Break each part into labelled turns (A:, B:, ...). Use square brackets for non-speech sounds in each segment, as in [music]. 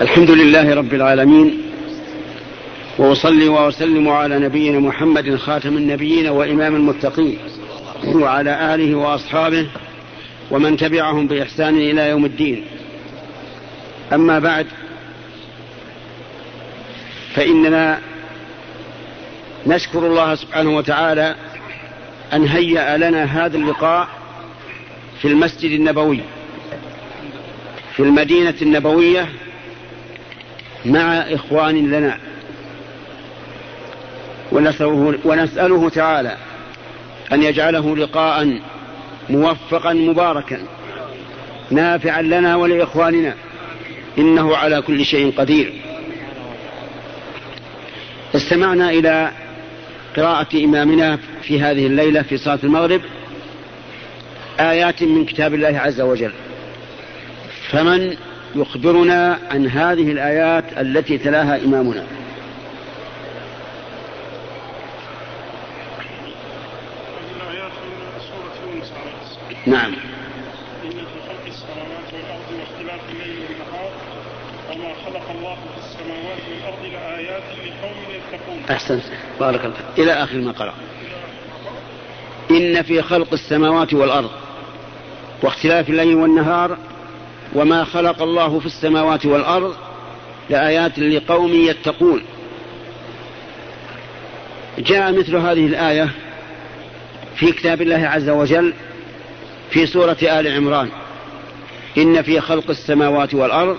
A: الحمد لله رب العالمين وأصلي وأسلم على نبينا محمد خاتم النبيين وإمام المتقين وعلى آله وأصحابه ومن تبعهم بإحسان إلى يوم الدين. أما بعد فإننا نشكر الله سبحانه وتعالى أن هيأ لنا هذا اللقاء في المسجد النبوي. في المدينة النبوية مع إخوان لنا. ونسأله, ونسأله تعالى أن يجعله لقاء موفقا مباركا نافعا لنا ولإخواننا. إنه على كل شيء قدير. استمعنا إلى قراءة إمامنا في هذه الليلة في صلاة المغرب آيات من كتاب الله عز وجل. فمن يخبرنا عن هذه الآيات التي تلاها إمامنا؟ نعم.
B: إن في خلق السماوات والأرض واختلاف الليل والنهار وما خلق الله في السماوات والأرض لآيات لقوم يتقون.
A: أحسنت بارك الله إلى آخر ما قرأ. إن في خلق السماوات والأرض واختلاف الليل والنهار وما خلق الله في السماوات والأرض لآيات لقوم يتقون. جاء مثل هذه الآية في كتاب الله عز وجل في سورة آل عمران. إن في خلق السماوات والأرض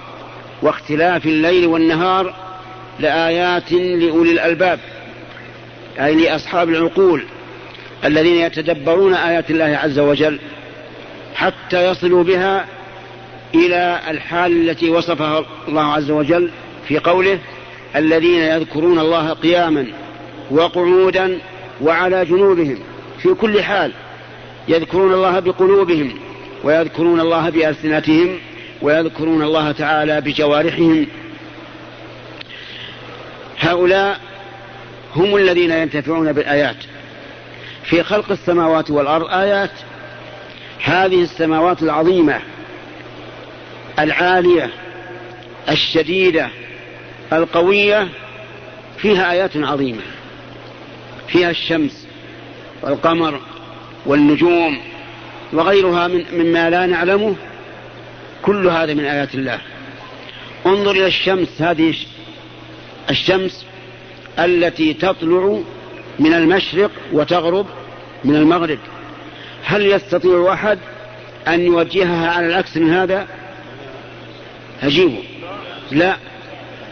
A: واختلاف الليل والنهار لآيات لأولي الألباب أي لأصحاب العقول الذين يتدبرون آيات الله عز وجل حتى يصلوا بها إلى الحال التي وصفها الله عز وجل في قوله الذين يذكرون الله قياما وقعودا وعلى جنوبهم. في كل حال يذكرون الله بقلوبهم ويذكرون الله بألسنتهم ويذكرون الله تعالى بجوارحهم. هؤلاء هم الذين ينتفعون بالآيات. في خلق السماوات والأرض آيات. هذه السماوات العظيمة العالية الشديدة القوية فيها آيات عظيمة. فيها الشمس والقمر والنجوم وغيرها من مما لا نعلمه. كل هذا من آيات الله. انظر إلى الشمس هذه الشمس التي تطلع من المشرق وتغرب من المغرب. هل يستطيع أحد أن يوجهها على العكس من هذا؟ أجيبه. لا.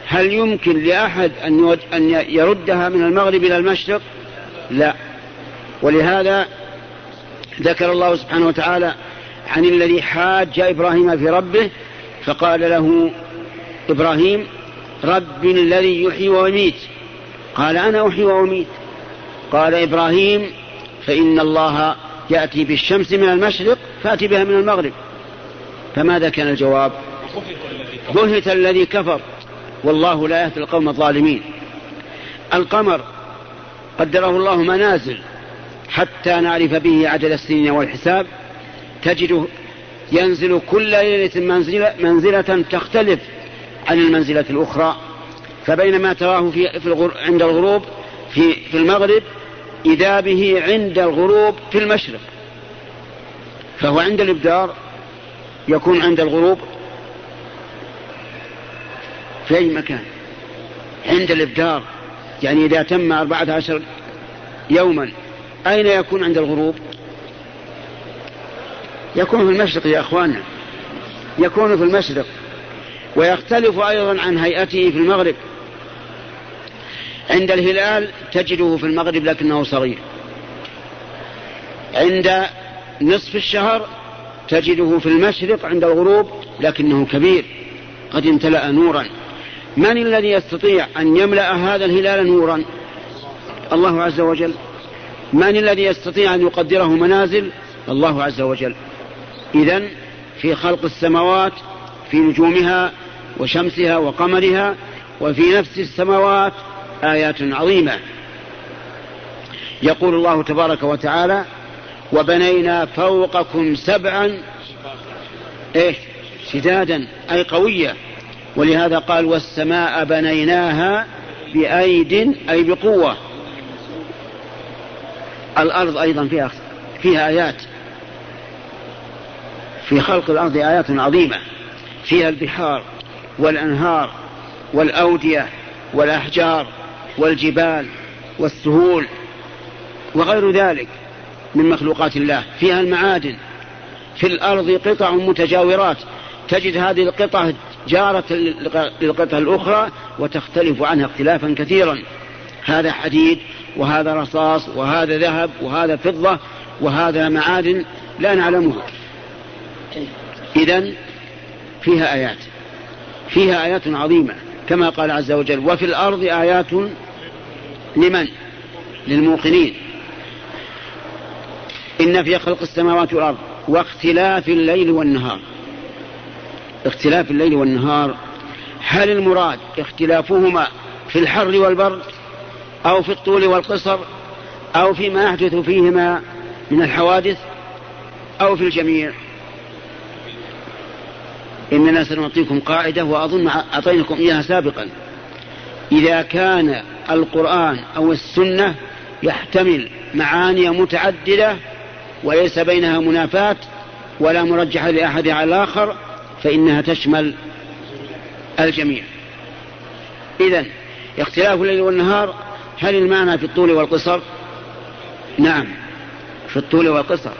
A: هل يمكن لأحد أن أن يردها من المغرب إلى المشرق؟ لا. ولهذا ذكر الله سبحانه وتعالى عن الذي حاج إبراهيم في ربه فقال له إبراهيم رب الذي يحيي ويميت. قال أنا أحيي وأميت. قال إبراهيم فإن الله يأتي بالشمس من المشرق فأتي بها من المغرب. فماذا كان الجواب؟ بهت الذي كفر والله لا يهدي القوم الظالمين. القمر قدره الله منازل حتى نعرف به عدد السنين والحساب. تجده ينزل كل ليلة منزلة, منزلة تختلف عن المنزلة الأخرى. فبينما تراه في, في الغر... عند الغروب في, في المغرب إذا به عند الغروب في المشرق. فهو عند الإبدار يكون عند الغروب في أي مكان. عند الإبدار يعني إذا تم أربعة عشر يوما أين يكون عند الغروب؟ يكون في المشرق يا أخواننا. يكون في المشرق. ويختلف أيضا عن هيئته في المغرب. عند الهلال تجده في المغرب لكنه صغير. عند نصف الشهر تجده في المشرق عند الغروب لكنه كبير. قد امتلأ نورا. من الذي يستطيع أن يملأ هذا الهلال نورا؟ الله عز وجل. من الذي يستطيع أن يقدره منازل؟ الله عز وجل. إذا في خلق السماوات في نجومها وشمسها وقمرها وفي نفس السماوات آيات عظيمة. يقول الله تبارك وتعالى وبنينا فوقكم سبعا إيش؟ شدادا أي قوية. ولهذا قال والسماء بنيناها بأيد أي بقوة. الأرض أيضا فيها فيها آيات. في خلق الأرض آيات عظيمة. فيها البحار والأنهار والأودية والأحجار والجبال والسهول وغير ذلك من مخلوقات الله. فيها المعادن. في الأرض قطع متجاورات. تجد هذه القطع جارة للقطع الأخرى وتختلف عنها اختلافا كثيرا. هذا حديد وهذا رصاص وهذا ذهب وهذا فضة وهذا معادن لا نعلمها. إذا فيها آيات. فيها آيات عظيمة. كما قال عز وجل وفي الأرض آيات لمن؟ للموقنين. إن في خلق السماوات والأرض واختلاف الليل والنهار. اختلاف الليل والنهار هل المراد اختلافهما في الحر والبرد أو في الطول والقصر أو فيما يحدث فيهما من الحوادث أو في الجميع؟ إننا سنعطيكم قاعدة وأظن أعطيناكم إياها سابقا. إذا كان القرآن أو السنة يحتمل معاني متعددة وليس بينها منافاة ولا مرجح لأحد على الآخر فإنها تشمل الجميع. إذا اختلاف الليل والنهار هل المعنى في الطول والقصر؟ نعم في الطول والقصر.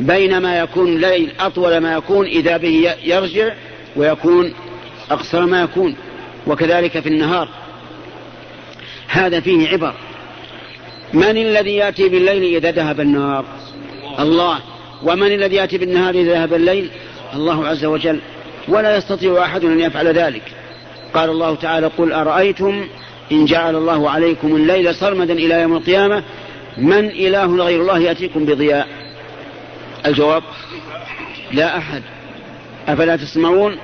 A: بينما يكون الليل أطول ما يكون إذا به يرجع ويكون أقصر ما يكون وكذلك في النهار. هذا فيه عبر. من الذي يأتي بالليل إذا ذهب النهار الله. ومن الذي يأتي بالنهار إذا ذهب الليل؟ الله عز وجل ولا يستطيع أحد أن يفعل ذلك. قال الله تعالى قل أرأيتم إن جعل الله عليكم الليل سرمدا إلى يوم القيامة؟ من إله غير الله يأتيكم بضياء؟ الجواب لا أحد. أفلا تسمعون؟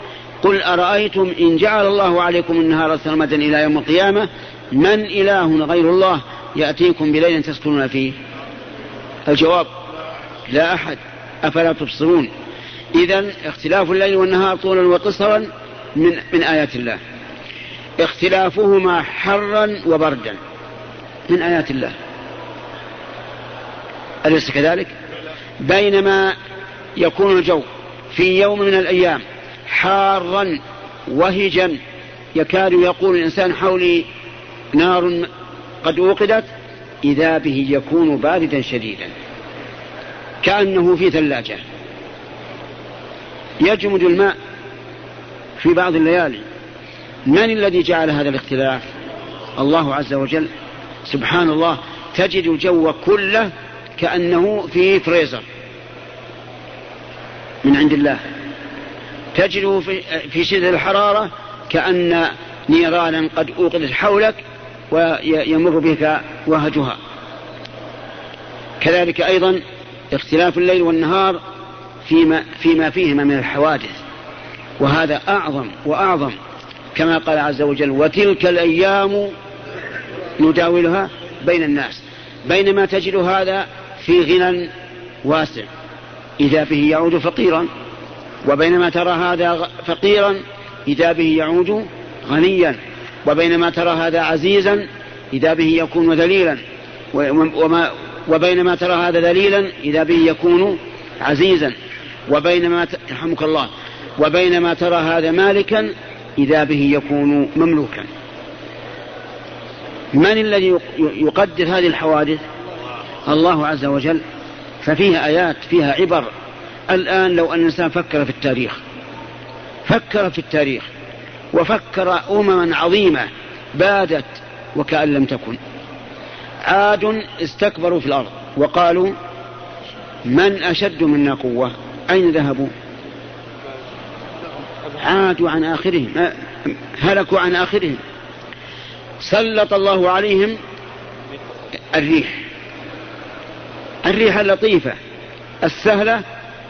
A: قل أرأيتم إن جعل الله عليكم النهار سرمدا إلى يوم القيامة؟ من إله غير الله يأتيكم بليل تسكنون فيه؟ الجواب لا أحد. أفلا تبصرون؟ إذا اختلاف الليل والنهار طولا وقصرا من من آيات الله. اختلافهما حرا وبردا من آيات الله. أليس كذلك؟ بينما يكون الجو في يوم من الأيام حارا وهجا يكاد يقول الإنسان حولي نار قد أوقدت إذا به يكون باردا شديدا كأنه في ثلاجة. يجمد الماء في بعض الليالي. من الذي جعل هذا الاختلاف؟ الله عز وجل. سبحان الله تجد الجو كله كأنه في فريزر. من عند الله. تجده في, شدة الحرارة كأن نيرانا قد أوقدت حولك ويمر بك وهجها. كذلك أيضا اختلاف الليل والنهار فيما, فيما فيهما من الحوادث. وهذا أعظم وأعظم كما قال عز وجل وتلك الأيام نداولها بين الناس. بينما تجد هذا في غنى واسع. إذا به يعود فقيرا. وبينما ترى هذا فقيرا إذا به يعود غنيا. وبينما ترى هذا عزيزا إذا به يكون ذليلا. وما وبينما ترى هذا ذليلا إذا به يكون عزيزا. وبينما يرحمك الله وبينما ترى هذا مالكا إذا به يكون مملوكا. من الذي يقدر هذه الحوادث؟ الله عز وجل. ففيها آيات فيها عبر. الآن لو أن الإنسان فكر في التاريخ فكر في التاريخ وفكر أمما عظيمة بادت وكأن لم تكن. عاد استكبروا في الأرض وقالوا من أشد منا قوة؟ أين ذهبوا؟ عادوا عن آخرهم. هلكوا عن آخرهم. سلط الله عليهم الريح. الريح اللطيفة. السهلة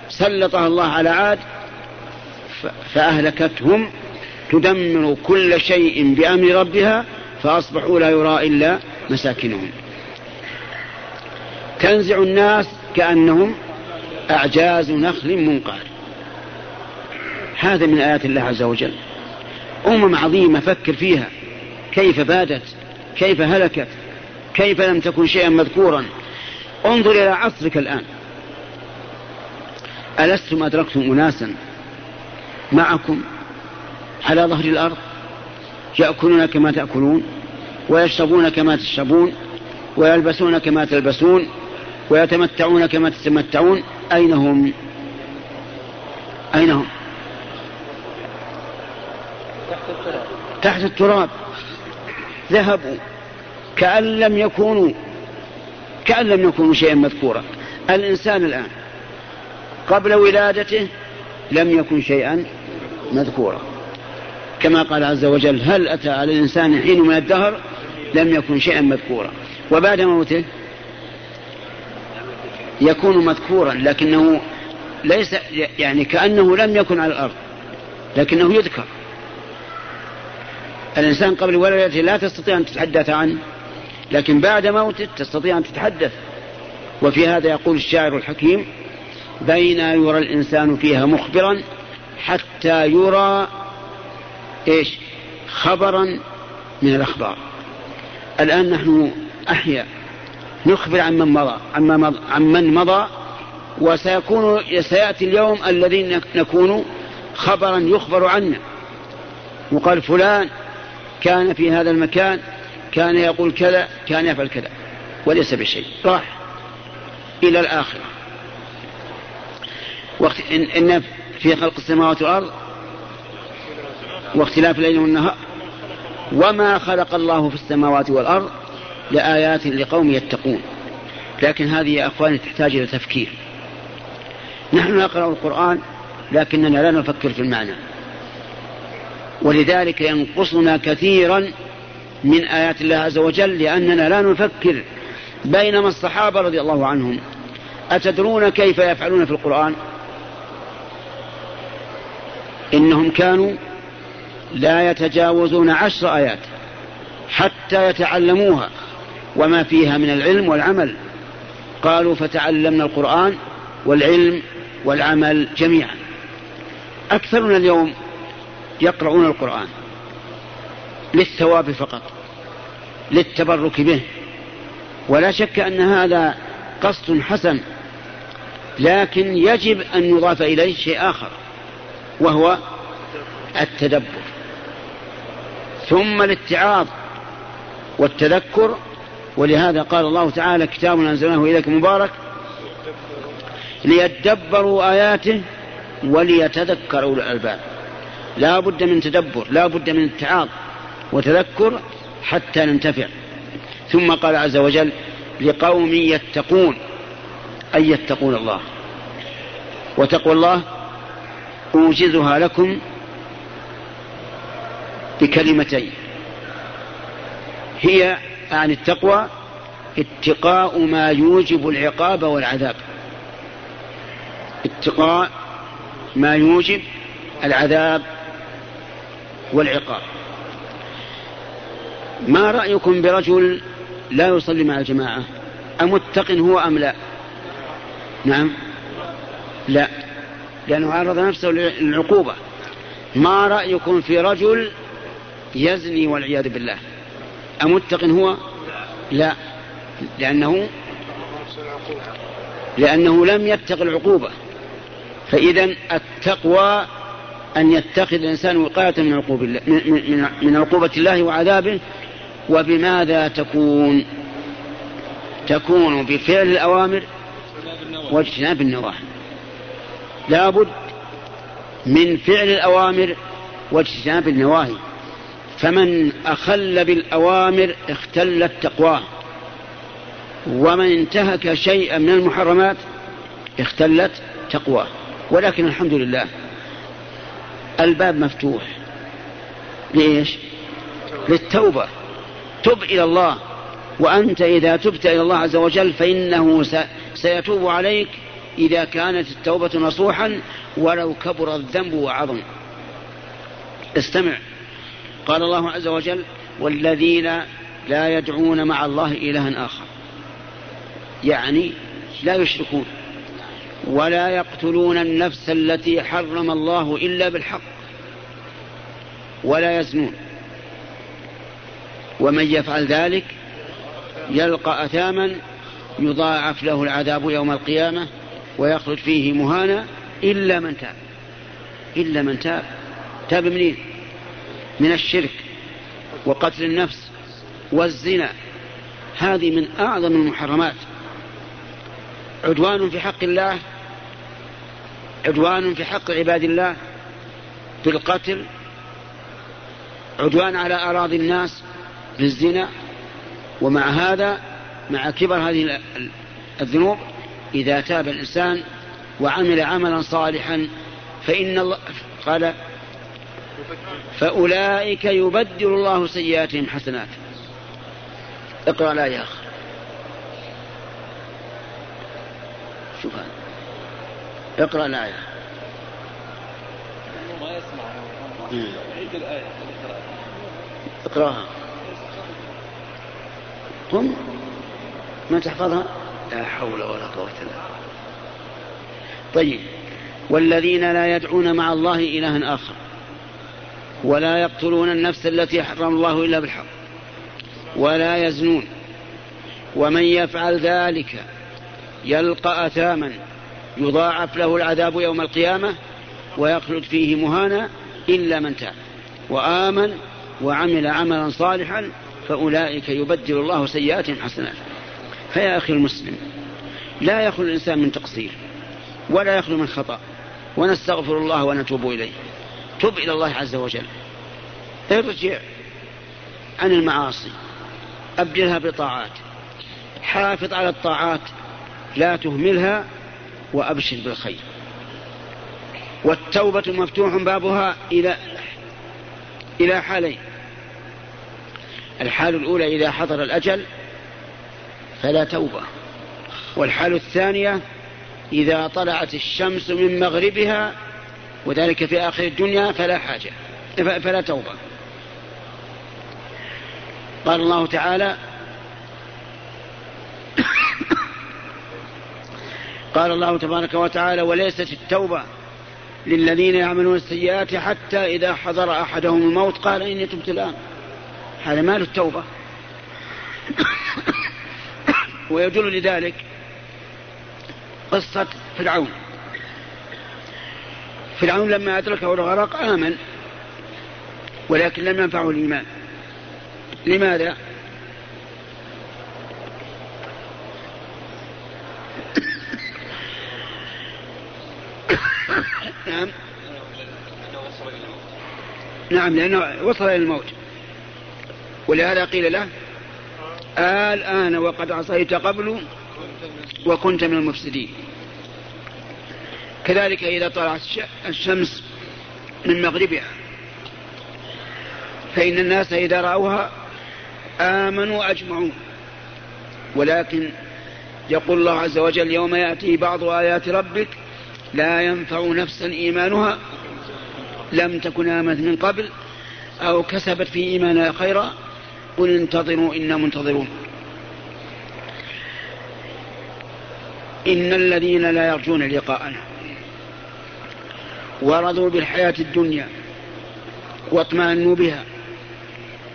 A: سلطها الله على عاد فأهلكتهم. تدمر كل شيء بأمر ربها فأصبحوا لا يرى إلا مساكنهم. تنزع الناس كأنهم أعجاز نخل منقعر هذا من آيات الله عز وجل. أمم عظيمة فكر فيها. كيف بادت؟ كيف هلكت؟ كيف لم تكن شيئا مذكورا؟ انظر إلى عصرك الآن. ألستم أدركتم أناسا معكم على ظهر الأرض؟ يأكلون كما تأكلون ويشربون كما تشربون ويلبسون كما تلبسون ويتمتعون كما تتمتعون أين هم؟ أين هم؟ تحت التراب. ذهبوا. كأن لم يكونوا كأن لم يكونوا شيئا مذكورا. الإنسان الآن قبل ولادته لم يكن شيئا مذكورا. كما قال عز وجل هل أتى على الإنسان حين من الدهر لم يكن شيئا مذكورا. وبعد موته يكون مذكورا لكنه ليس يعني كأنه لم يكن على الأرض لكنه يذكر. الإنسان قبل ولادته لا تستطيع أن تتحدث عنه لكن بعد موته تستطيع أن تتحدث. وفي هذا يقول الشاعر الحكيم بين يرى الإنسان فيها مخبرا حتى يرى إيش؟ خبرا من الأخبار. الآن نحن أحيا نخبر عن من مضى عن, مضى عن من مضى وسيكون سيأتي اليوم الذي نكون خبرا يخبر عنا وقال فلان كان في هذا المكان كان يقول كذا كان يفعل كذا وليس بشيء. راح إلى الآخرة. وقت إن, إن في خلق السماوات والأرض واختلاف الليل والنهار وما خلق الله في السماوات والأرض لآيات لقوم يتقون. لكن هذه يا أخواني تحتاج إلى تفكير. نحن نقرأ القرآن لكننا لا نفكر في المعنى. ولذلك ينقصنا كثيرا من آيات الله عز وجل لأننا لا نفكر بينما الصحابة رضي الله عنهم. أتدرون كيف يفعلون في القرآن؟ إنهم كانوا لا يتجاوزون عشر آيات حتى يتعلموها. وما فيها من العلم والعمل. قالوا فتعلمنا القرآن والعلم والعمل جميعا. أكثرنا اليوم يقرؤون القرآن للثواب فقط للتبرك به. ولا شك أن هذا قصد حسن لكن يجب أن يضاف إليه شيء آخر وهو التدبر. ثم الاتعاظ والتذكر ولهذا قال الله تعالى كتاب أنزلناه إليك مبارك ليدبروا آياته وليتذكر أولو الألباب. لا بد من تدبر لا بد من اتعاظ وتذكر حتى ننتفع. ثم قال عز وجل لقوم يتقون أي يتقون الله. وتقوى الله أوجزها لكم بكلمتين هي عن التقوى اتقاء ما يوجب العقاب والعذاب. اتقاء ما يوجب العذاب والعقاب. ما رأيكم برجل لا يصلي مع الجماعة؟ أمتق هو أم لا؟ نعم. لا. لأنه عرض نفسه للعقوبة. ما رأيكم في رجل يزني والعياذ بالله؟ أمتق هو؟ لا. لأنه لأنه لم يتق العقوبة. فإذا التقوى أن يتخذ الإنسان وقاية من عقوبة الله من, عقوبة الله وعذابه. وبماذا تكون؟ تكون بفعل الأوامر واجتناب النواهي. لابد من فعل الأوامر واجتناب النواهي. فمن أخل بالأوامر اختلت تقواه ومن انتهك شيئا من المحرمات اختلت تقواه ولكن الحمد لله الباب مفتوح. ليش للتوبة. تب إلى الله. وأنت إذا تبت إلى الله عز وجل فإنه سيتوب عليك إذا كانت التوبة نصوحا ولو كبر الذنب وعظم. استمع. قال الله عز وجل والذين لا يدعون مع الله إلها آخر. يعني لا يشركون ولا يقتلون النفس التي حرم الله إلا بالحق ولا يزنون. ومن يفعل ذلك يلقى أثاما يضاعف له العذاب يوم القيامة ويخرج فيه مهانا إلا من تاب. إلا من تاب. تاب منين؟ من الشرك وقتل النفس والزنا. هذه من أعظم المحرمات. عدوان في حق الله عدوان في حق عباد الله بالقتل عدوان على أراضي الناس بالزنا ومع هذا مع كبر هذه الذنوب إذا تاب الإنسان وعمل عملا صالحا فإن الله قال فأولئك يبدل الله سيئاتهم حسنات. اقرأ لا يا أخ شوف هذا. اقرأ الآية. ما يسمع عيد الآية اقرأها. قم. ما تحفظها؟ لا حول ولا قوة إلا طيب. والذين لا يدعون مع الله إلها آخر. ولا يقتلون النفس التي حرم الله إلا بالحق ولا يزنون. ومن يفعل ذلك يلقى أثاما يضاعف له العذاب يوم القيامة ويخلد فيه مهانا إلا من تاب. وآمن وعمل عملا صالحا فأولئك يبدل الله سيئاتهم حسنات. فيا أخي المسلم لا يخلو الإنسان من تقصير ولا يخلو من خطأ ونستغفر الله ونتوب إليه. تب إلى الله عز وجل. ارجع عن المعاصي أبدلها بطاعات. حافظ على الطاعات لا تهملها وأبشر بالخير. والتوبة مفتوح بابها إلى إلى حالين. الحال الأولى إذا حضر الأجل فلا توبة. والحال الثانية إذا طلعت الشمس من مغربها وذلك في آخر الدنيا فلا حاجة فلا توبة. قال الله تعالى [coughs] قال الله تبارك وتعالى وليست التوبة للذين يعملون السيئات حتى إذا حضر أحدهم الموت. قال إني تبت الآن. هذا مال التوبة. [coughs] ويدل لذلك قصة فرعون. فرعون لما أدركه الغرق آمن ولكن لم ينفعه الإيمان. لماذا؟ نعم. نعم لأنه وصل إلى الموت. ولهذا قيل له الآن وقد عصيت قبل وكنت من المفسدين. كذلك إذا طلعت الشمس من مغربها فإن الناس إذا رأوها آمنوا أجمعون ولكن يقول الله عز وجل يوم يأتي بعض آيات ربك لا ينفع نفسا إيمانها لم تكن آمنت من قبل أو كسبت في إيمانها خيرا قل انتظروا إنا منتظرون. إن الذين لا يرجون لقاءنا. ورضوا بالحياة الدنيا واطمأنوا بها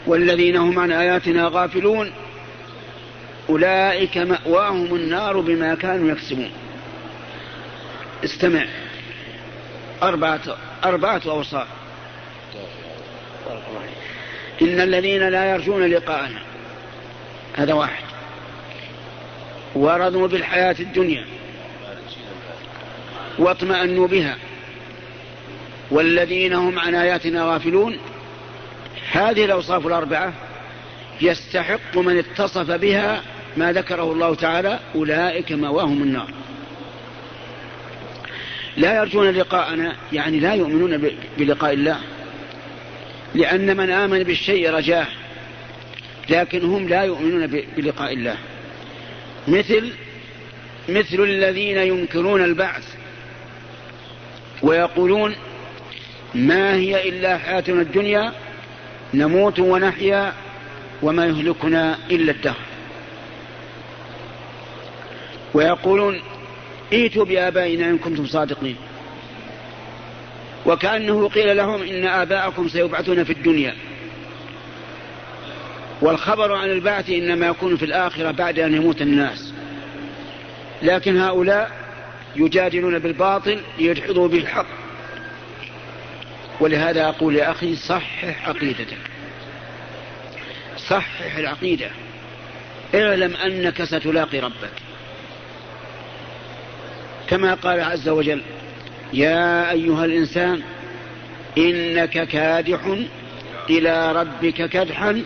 A: والذين هم عن آياتنا غافلون أولئك مأواهم النار بما كانوا يكسبون. استمع. أربعة أربعة أوصاف. إن الذين لا يرجون لقاءنا. هذا واحد. ورضوا بالحياة الدنيا. واطمأنوا بها. والذين هم عن آياتنا غافلون. هذه الأوصاف الأربعة يستحق من اتصف بها ما ذكره الله تعالى أولئك مواهم النار. لا يرجون لقاءنا يعني لا يؤمنون بلقاء الله. لأن من آمن بالشيء رجاه لكن هم لا يؤمنون بلقاء الله. مثل مثل الذين ينكرون البعث ويقولون ما هي إلا حياتنا الدنيا نموت ونحيا وما يهلكنا إلا الدهر. ويقولون ائتوا بآبائنا إن كنتم صادقين. وكأنه قيل لهم إن آباءكم سيبعثون في الدنيا. والخبر عن البعث إنما يكون في الآخرة بعد أن يموت الناس. لكن هؤلاء يجادلون بالباطل ليدحضوا به الحق. ولهذا أقول يا أخي صحح عقيدتك. صحح العقيدة. اعلم أنك ستلاقي ربك. كما قال عز وجل يا أيها الإنسان إنك كادح إلى ربك كدحا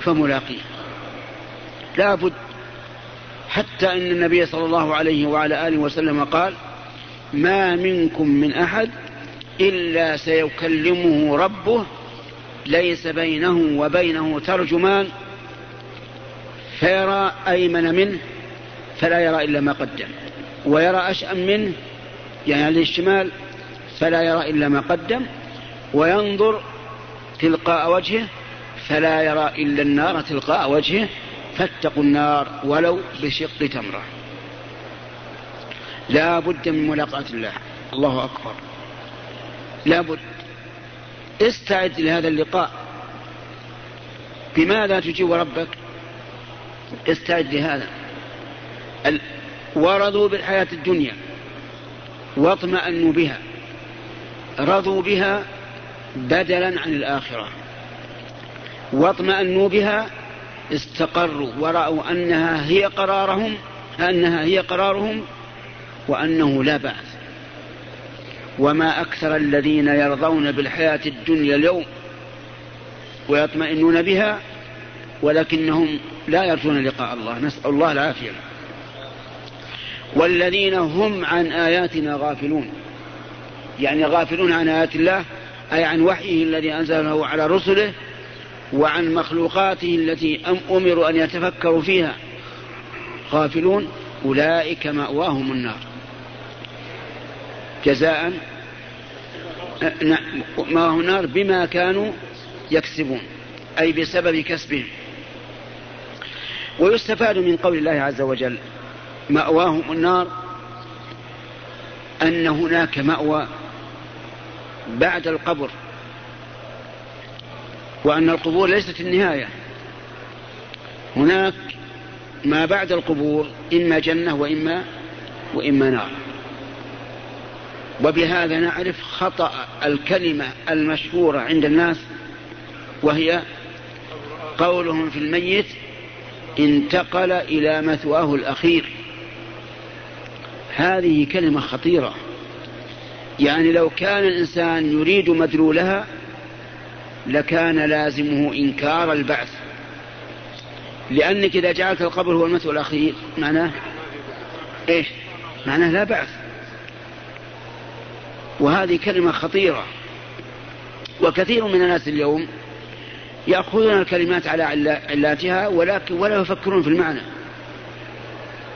A: فملاقيه. لا بد حتى أن النبي صلى الله عليه وعلى آله وسلم قال ما منكم من أحد إلا سيكلمه ربه ليس بينه وبينه ترجمان فيرى أيمن منه فلا يرى إلا ما قدم ويرى أشأم منه يعني الشمال فلا يرى إلا ما قدم وينظر تلقاء وجهه فلا يرى إلا النار تلقاء وجهه فاتقوا النار ولو بشق تمرة. لا بد من ملاقاة الله. الله أكبر. لا بد. استعد لهذا اللقاء. بماذا تجيب ربك؟ استعد لهذا. ورضوا بالحياة الدنيا. واطمأنوا بها. رضوا بها بدلا عن الآخرة. واطمأنوا بها استقروا ورأوا أنها هي قرارهم أنها هي قرارهم وأنه لا بعث وما أكثر الذين يرضون بالحياة الدنيا اليوم ويطمئنون بها ولكنهم لا يرجون لقاء الله. نسأل الله العافية. والذين هم عن آياتنا غافلون. يعني غافلون عن آيات الله أي عن وحيه الذي أنزله على رسله وعن مخلوقاته التي أمروا أن يتفكروا فيها. غافلون أولئك مأواهم النار. جزاء مأواهم النار بما كانوا يكسبون أي بسبب كسبهم. ويستفاد من قول الله عز وجل مأواهم النار أن هناك مأوى بعد القبر وأن القبور ليست النهاية. هناك ما بعد القبور إما جنة وإما وإما نار. وبهذا نعرف خطأ الكلمة المشهورة عند الناس وهي قولهم في الميت انتقل إلى مثواه الأخير. هذه كلمة خطيرة. يعني لو كان الإنسان يريد مدلولها لكان لازمه إنكار البعث. لأنك إذا جعلت القبر هو المثوى الأخير معناه إيش؟ معناه لا بعث وهذه كلمة خطيرة. وكثير من الناس اليوم يأخذون الكلمات على علاتها ولكن ولا يفكرون في المعنى.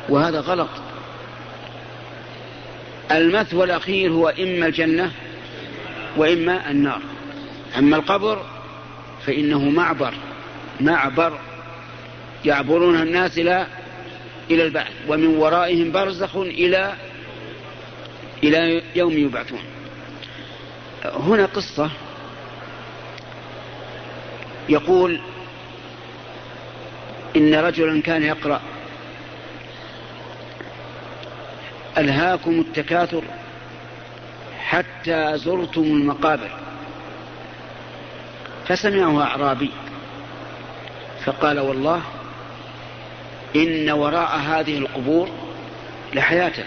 A: وهذا غلط. المثوى الأخير هو إما الجنة وإما النار. أما القبر فإنه معبر معبر يعبرون الناس إلى إلى البعث. ومن ورائهم برزخ إلى إلى يوم يبعثون. هنا قصة. يقول إن رجلا كان يقرأ. ألهاكم التكاثر حتى زرتم المقابر. فسمعه أعرابي. فقال والله إن وراء هذه القبور لحياة.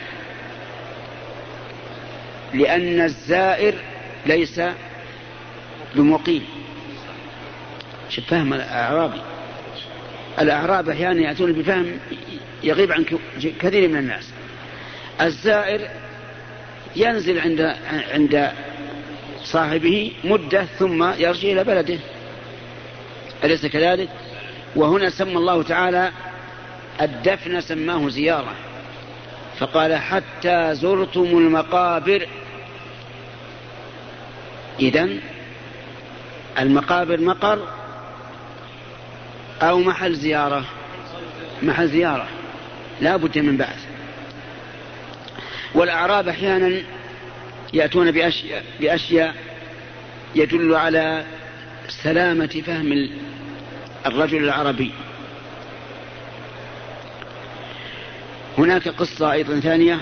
A: لأن الزائر ليس بمقيم فهم الأعرابي. الأعراب أحيانا يأتون بفهم يغيب عن كثير من الناس. الزائر ينزل عند عند صاحبه مدة ثم يرجع إلى بلده. أليس كذلك؟ وهنا سمى الله تعالى الدفن سماه زيارة. فقال حتى زرتم المقابر إذا المقابر مقر أو محل زيارة. محل زيارة. لا بد من بعث. والأعراب أحيانا يأتون بأشياء, بأشياء يدل على سلامة فهم الرجل العربي. هناك قصة أيضا ثانية.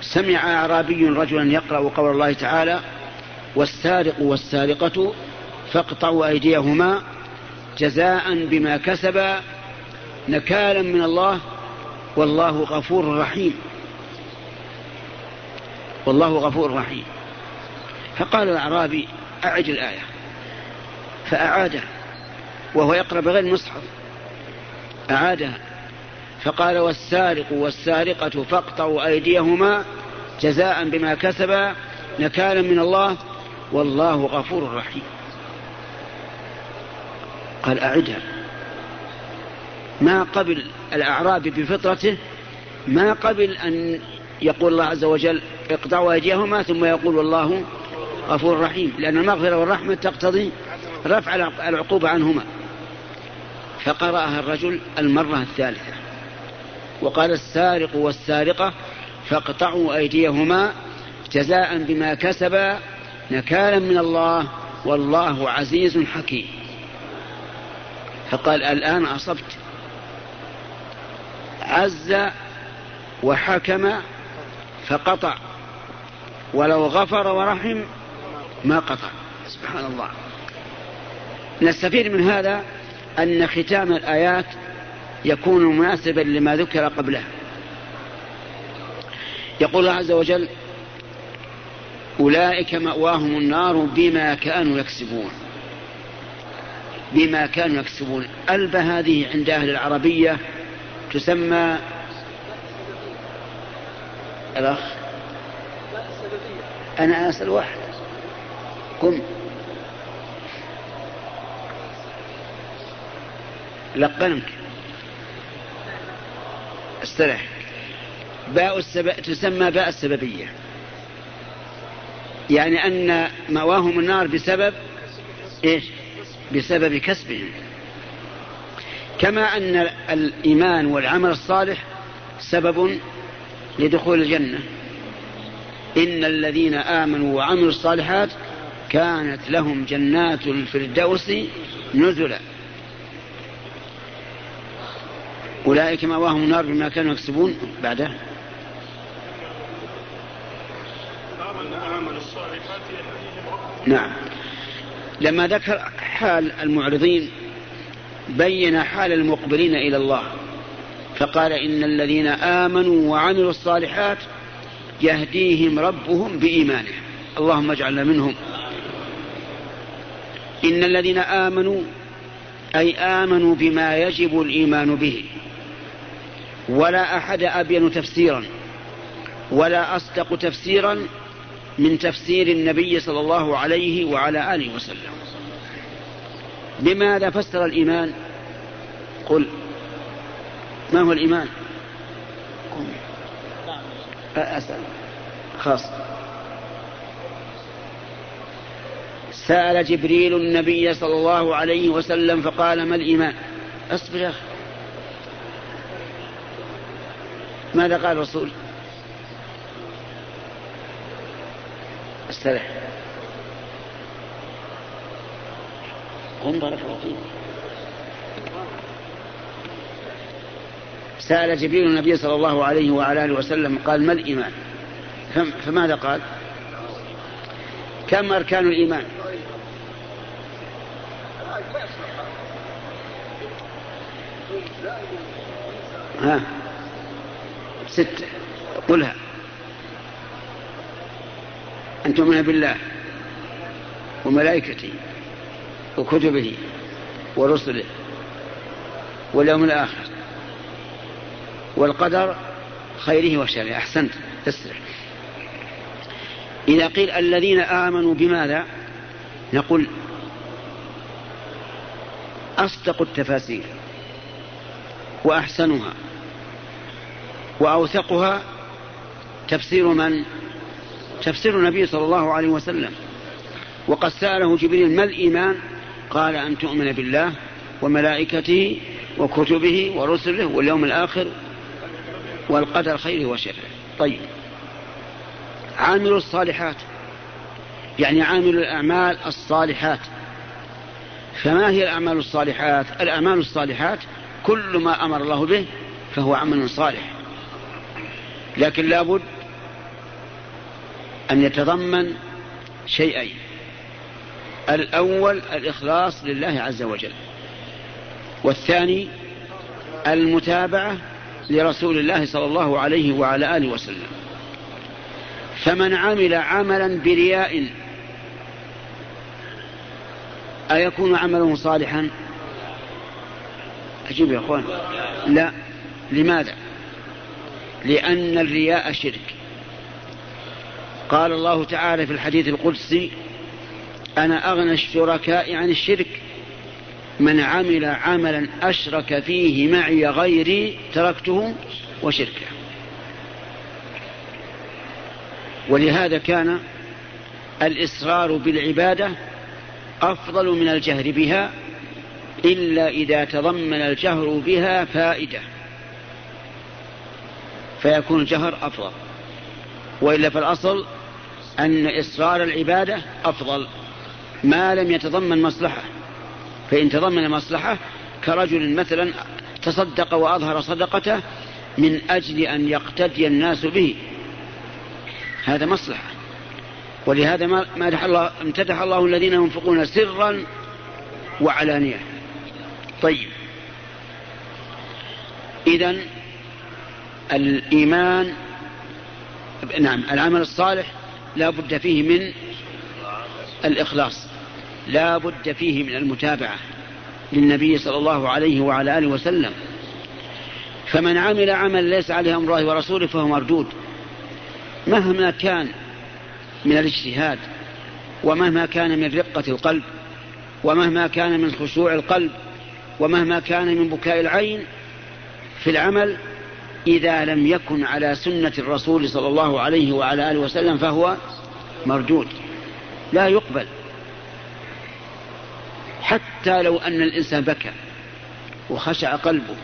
A: سمع أعرابي رجلا يقرأ قول الله تعالى والسارق والسارقة فاقطعوا أيديهما جزاء بما كسبا نكالا من الله والله غفور رحيم. والله غفور رحيم. فقال الأعرابي أعد الآية. فأعادها وهو يقرأ بغير المصحف أعادها فقال والسارق والسارقة فاقطعوا أيديهما جزاء بما كسبا نكالا من الله والله غفور رحيم. قال أعدها ما قبل الأعرابي بفطرته ما قبل أن يقول الله عز وجل اقطعوا أيديهما ثم يقول والله غفور رحيم لأن المغفرة والرحمة تقتضي رفع العقوبة عنهما. فقرأها الرجل المرة الثالثة. وقال السارق والسارقة فاقطعوا أيديهما جزاء بما كسبا نكالا من الله والله عزيز حكيم. فقال الآن أصبت. عز وحكم فقطع. ولو غفر ورحم ما قطع. سبحان الله. نستفيد من هذا أن ختام الآيات يكون مناسبا لما ذكر قبله يقول الله عز وجل أولئك مأواهم النار بما كانوا يكسبون. بما كانوا يكسبون. ألب هذه عند أهل العربية تسمى الأخ. أنا أسأل واحد. قم. لقنك. استرح. باء السبب تسمى باء السببية. يعني أن مواهم النار بسبب إيش؟ بسبب كسبهم. كما أن الإيمان والعمل الصالح سبب لدخول الجنة. إن الذين آمنوا وعملوا الصالحات كانت لهم جنات الفردوس نزلا. أولئك مأواهم النار بما كانوا يكسبون بعده نعم. لما ذكر حال المعرضين بين حال المقبلين إلى الله. فقال إن الذين آمنوا وعملوا الصالحات يهديهم ربهم بإيمانهم. اللهم اجعلنا منهم. إن الذين آمنوا أي آمنوا بما يجب الإيمان به. ولا أحد أبين تفسيرا ولا أصدق تفسيرا من تفسير النبي صلى الله عليه وعلى آله وسلم. بماذا فسر الإيمان؟ قل ما هو الإيمان؟ أسأل. خاص. سأل جبريل النبي صلى الله عليه وسلم فقال ما الإيمان؟ اصبر يا أخي. ماذا قال الرسول؟ استرح قم بارك الله فيك سأل جبريل النبي صلى الله عليه وعلى آله وسلم قال ما الإيمان؟ فماذا قال؟ كم أركان الإيمان؟ ها؟ ستة قلها. أن تؤمن بالله وملائكته وكتبه ورسله واليوم الآخر. والقدر خيره وشره. أحسنت. اسرع إذا قيل الذين آمنوا بماذا؟ نقول أصدق التفاسير وأحسنها وأوثقها تفسير من؟ تفسير النبي صلى الله عليه وسلم. وقد سأله جبريل ما الإيمان؟ قال أن تؤمن بالله وملائكته وكتبه ورسله واليوم الآخر والقدر خيره وشره. طيب. عامل الصالحات يعني عامل الأعمال الصالحات. فما هي الأعمال الصالحات؟ الأعمال الصالحات كل ما أمر الله به فهو عمل صالح. لكن لابد أن يتضمن شيئين. الأول الإخلاص لله عز وجل. والثاني المتابعة لرسول الله صلى الله عليه وعلى آله وسلم. فمن عمل عملا برياء أيكون عمله صالحا؟ عجيب يا أخوان. لا. لماذا؟ لأن الرياء شرك. قال الله تعالى في الحديث القدسي أنا أغنى الشركاء عن الشرك من عمل عملا أشرك فيه معي غيري تركته وشركه. ولهذا كان الإصرار بالعبادة أفضل من الجهر بها إلا إذا تضمن الجهر بها فائدة. فيكون الجهر أفضل. وإلا فالأصل أن إصرار العبادة أفضل ما لم يتضمن مصلحة. فإن تضمن مصلحة كرجل مثلا تصدق وأظهر صدقته من أجل أن يقتدي الناس به. هذا مصلحة. ولهذا ما مدح الله امتدح الله الذين ينفقون سرا وعلانية. طيب. إذا الإيمان نعم العمل الصالح لا بد فيه من الإخلاص. لا بد فيه من المتابعة للنبي صلى الله عليه وعلى آله وسلم. فمن عمل عمل ليس عليه أمر الله ورسوله فهو مردود. مهما كان من الاجتهاد ومهما كان من رقة القلب ومهما كان من خشوع القلب ومهما كان من بكاء العين في العمل إذا لم يكن على سنة الرسول صلى الله عليه وعلى آله وسلم فهو مردود. لا يقبل. حتى لو أن الإنسان بكى وخشع قلبه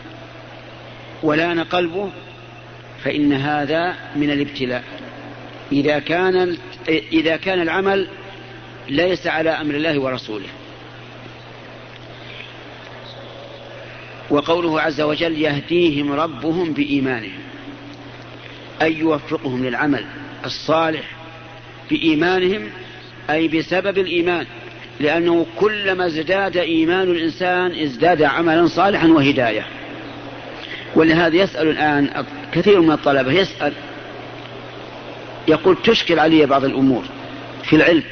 A: ولان قلبه فإن هذا من الابتلاء. إذا كان إذا كان العمل ليس على أمر الله ورسوله. وقوله عز وجل يهديهم ربهم بإيمانهم أي يوفقهم للعمل الصالح بإيمانهم أي بسبب الإيمان لأنه كلما ازداد إيمان الإنسان ازداد عملا صالحا وهداية. ولهذا يسأل الآن كثير من الطلبة يسأل يقول تشكل علي بعض الأمور في العلم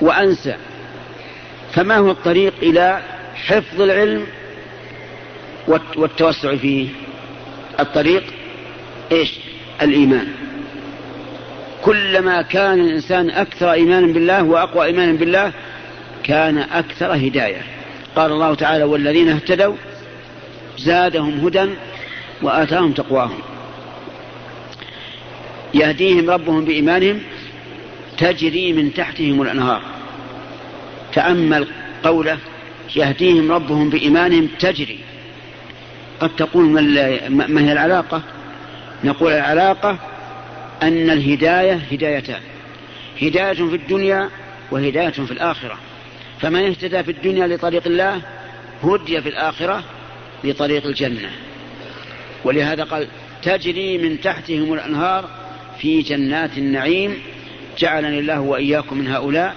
A: وأنسى فما هو الطريق إلى حفظ العلم والتوسع فيه الطريق إيش؟ الإيمان. كلما كان الإنسان أكثر إيمانا بالله وأقوى إيمانا بالله كان أكثر هداية. قال الله تعالى والذين اهتدوا زادهم هدى وآتاهم تقواهم. يهديهم ربهم بإيمانهم تجري من تحتهم الأنهار. تأمل قوله يهديهم ربهم بإيمانهم تجري. قد تقول ما هي العلاقة؟ نقول العلاقة أن الهداية هدايتان. هداية في الدنيا وهداية في الآخرة. فمن اهتدى في الدنيا لطريق الله هدي في الآخرة لطريق الجنة. ولهذا قال تجري من تحتهم الأنهار في جنات النعيم. جعلني الله وإياكم من هؤلاء.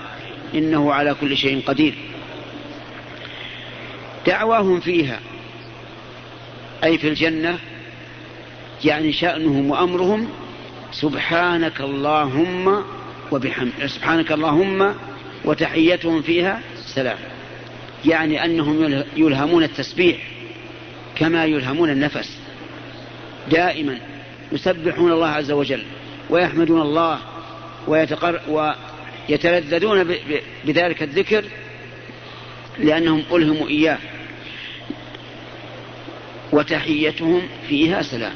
A: إنه على كل شيء قدير. دعواهم فيها. أي في الجنة يعني شأنهم وأمرهم سبحانك اللهم وبحمد سبحانك اللهم وتحيتهم فيها سلام. يعني أنهم يلهمون التسبيح كما يلهمون النفس. دائما يسبحون الله عز وجل ويحمدون الله ويتقر ويتلذذون بذلك الذكر لأنهم ألهموا إياه. وتحيتهم فيها سلام.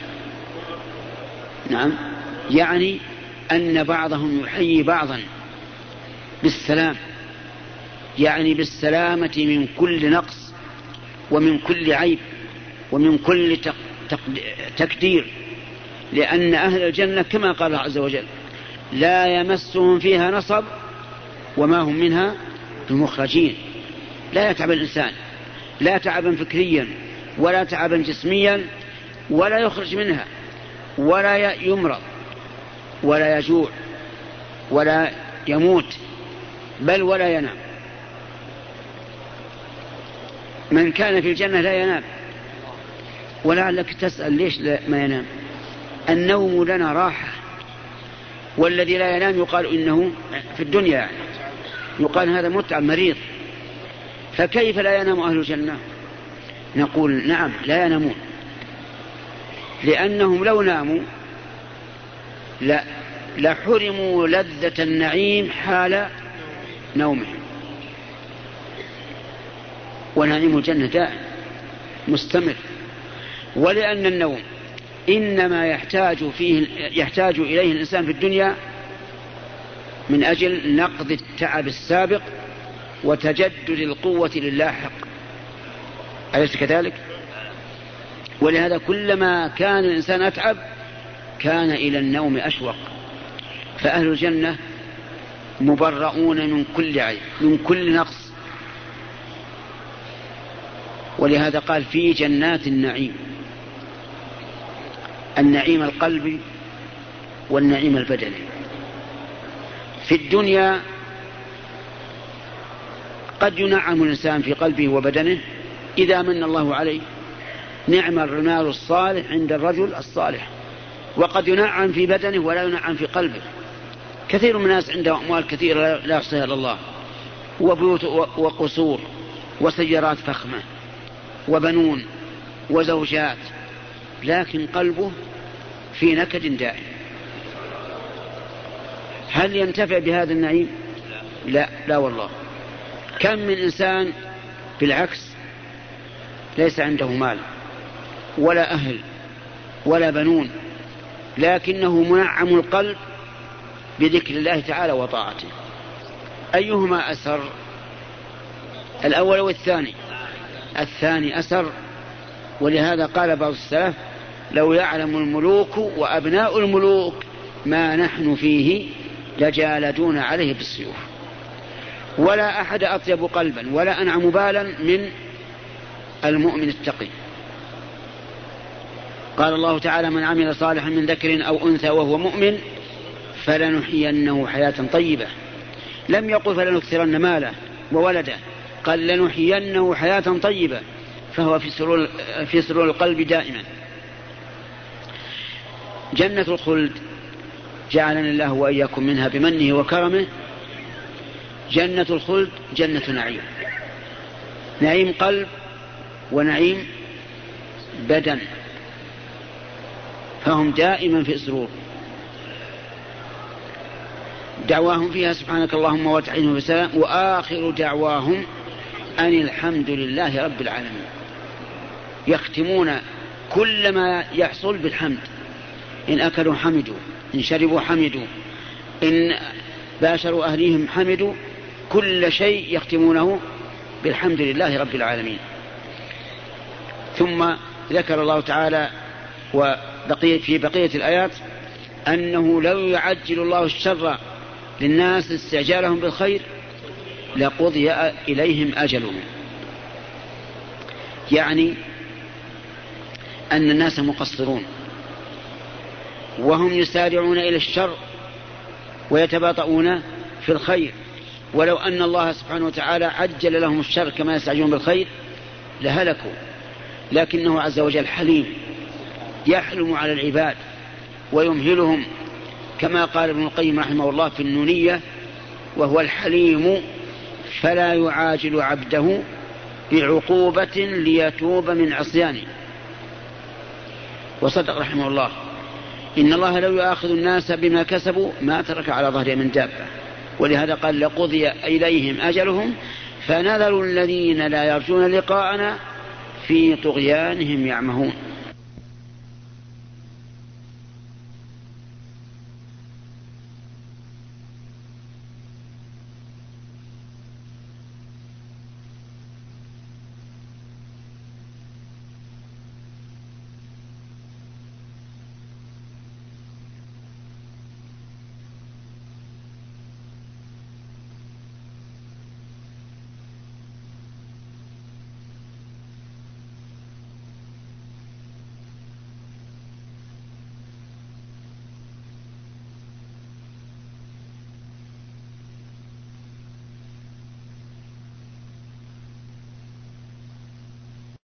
A: نعم. يعني أن بعضهم يحيي بعضا بالسلام. يعني بالسلامة من كل نقص ومن كل عيب ومن كل تكدير لأن أهل الجنة كما قال الله عز وجل لا يمسهم فيها نصب وما هم منها بمخرجين. لا يتعب الإنسان. لا تعبا فكريا. ولا تعبا جسميا ولا يخرج منها ولا يمرض ولا يجوع ولا يموت بل ولا ينام. من كان في الجنة لا ينام. ولعلك تسأل ليش ما ينام؟ النوم لنا راحة. والذي لا ينام يقال إنه في الدنيا يعني. يقال هذا متعب مريض. فكيف لا ينام أهل الجنة؟ نقول نعم لا ينامون. لأنهم لو ناموا لا لحرموا لذة النعيم حال نومهم. ونعيم الجنة دائم مستمر. ولأن النوم إنما يحتاج فيه يحتاج إليه الإنسان في الدنيا من أجل نقض التعب السابق وتجدد القوة للاحق أليس كذلك؟ ولهذا كلما كان الإنسان أتعب كان إلى النوم أشوق. فأهل الجنة مبرؤون من كل عيب من كل نقص. ولهذا قال في جنات النعيم. النعيم القلبي والنعيم البدني. في الدنيا قد ينعم الإنسان في قلبه وبدنه إذا من الله عليه نعم الرمال الصالح عند الرجل الصالح. وقد ينعم في بدنه ولا ينعم في قلبه. كثير من الناس عنده أموال كثيرة لا يحصيها إلا الله. وبيوت وقصور وسيارات فخمة وبنون وزوجات. لكن قلبه في نكد دائم. هل ينتفع بهذا النعيم؟ لا. لا والله. كم من إنسان بالعكس ليس عنده مال ولا أهل ولا بنون لكنه منعم القلب بذكر الله تعالى وطاعته. أيهما أسر؟ الأول والثاني. الثاني أسر ولهذا قال بعض السلف لو يعلم الملوك وأبناء الملوك ما نحن فيه لجالدون عليه بالسيوف. ولا أحد أطيب قلبا ولا أنعم بالا من المؤمن التقي. قال الله تعالى من عمل صالحا من ذكر أو أنثى وهو مؤمن فلنحيينه حياة طيبة. لم يقل فلنكثرن ماله وولده قال لنحيينه حياة طيبة. فهو في سرور, في سرور القلب دائما. جنة الخلد جعلني الله وإياكم منها بمنه وكرمه. جنة الخلد جنة نعيم نعيم قلب ونعيم بدن. فهم دائما في سرور دعواهم فيها سبحانك اللهم وتعينهم بسلام وآخر دعواهم أن الحمد لله رب العالمين. يختمون كل ما يحصل بالحمد. إن أكلوا حمدوا إن شربوا حمدوا إن باشروا أهليهم حمدوا كل شيء يختمونه بالحمد لله رب العالمين. ثم ذكر الله تعالى وبقية في بقية الآيات أنه لو يعجل الله الشر للناس استعجالهم بالخير لقضي إليهم أجلهم. يعني أن الناس مقصرون وهم يسارعون إلى الشر ويتباطؤون في الخير. ولو أن الله سبحانه وتعالى عجل لهم الشر كما يستعجلون بالخير لهلكوا. لكنه عز وجل حليم يحلم على العباد ويمهلهم كما قال ابن القيم رحمه الله في النونية وهو الحليم فلا يعاجل عبده بعقوبة ليتوب من عصيانه. وصدق رحمه الله إن الله لو يؤاخذ الناس بما كسبوا ما ترك على ظهره من دابة. ولهذا قال لقضي إليهم أجلهم فنذر الذين لا يرجون لقاءنا في طغيانهم يعمهون.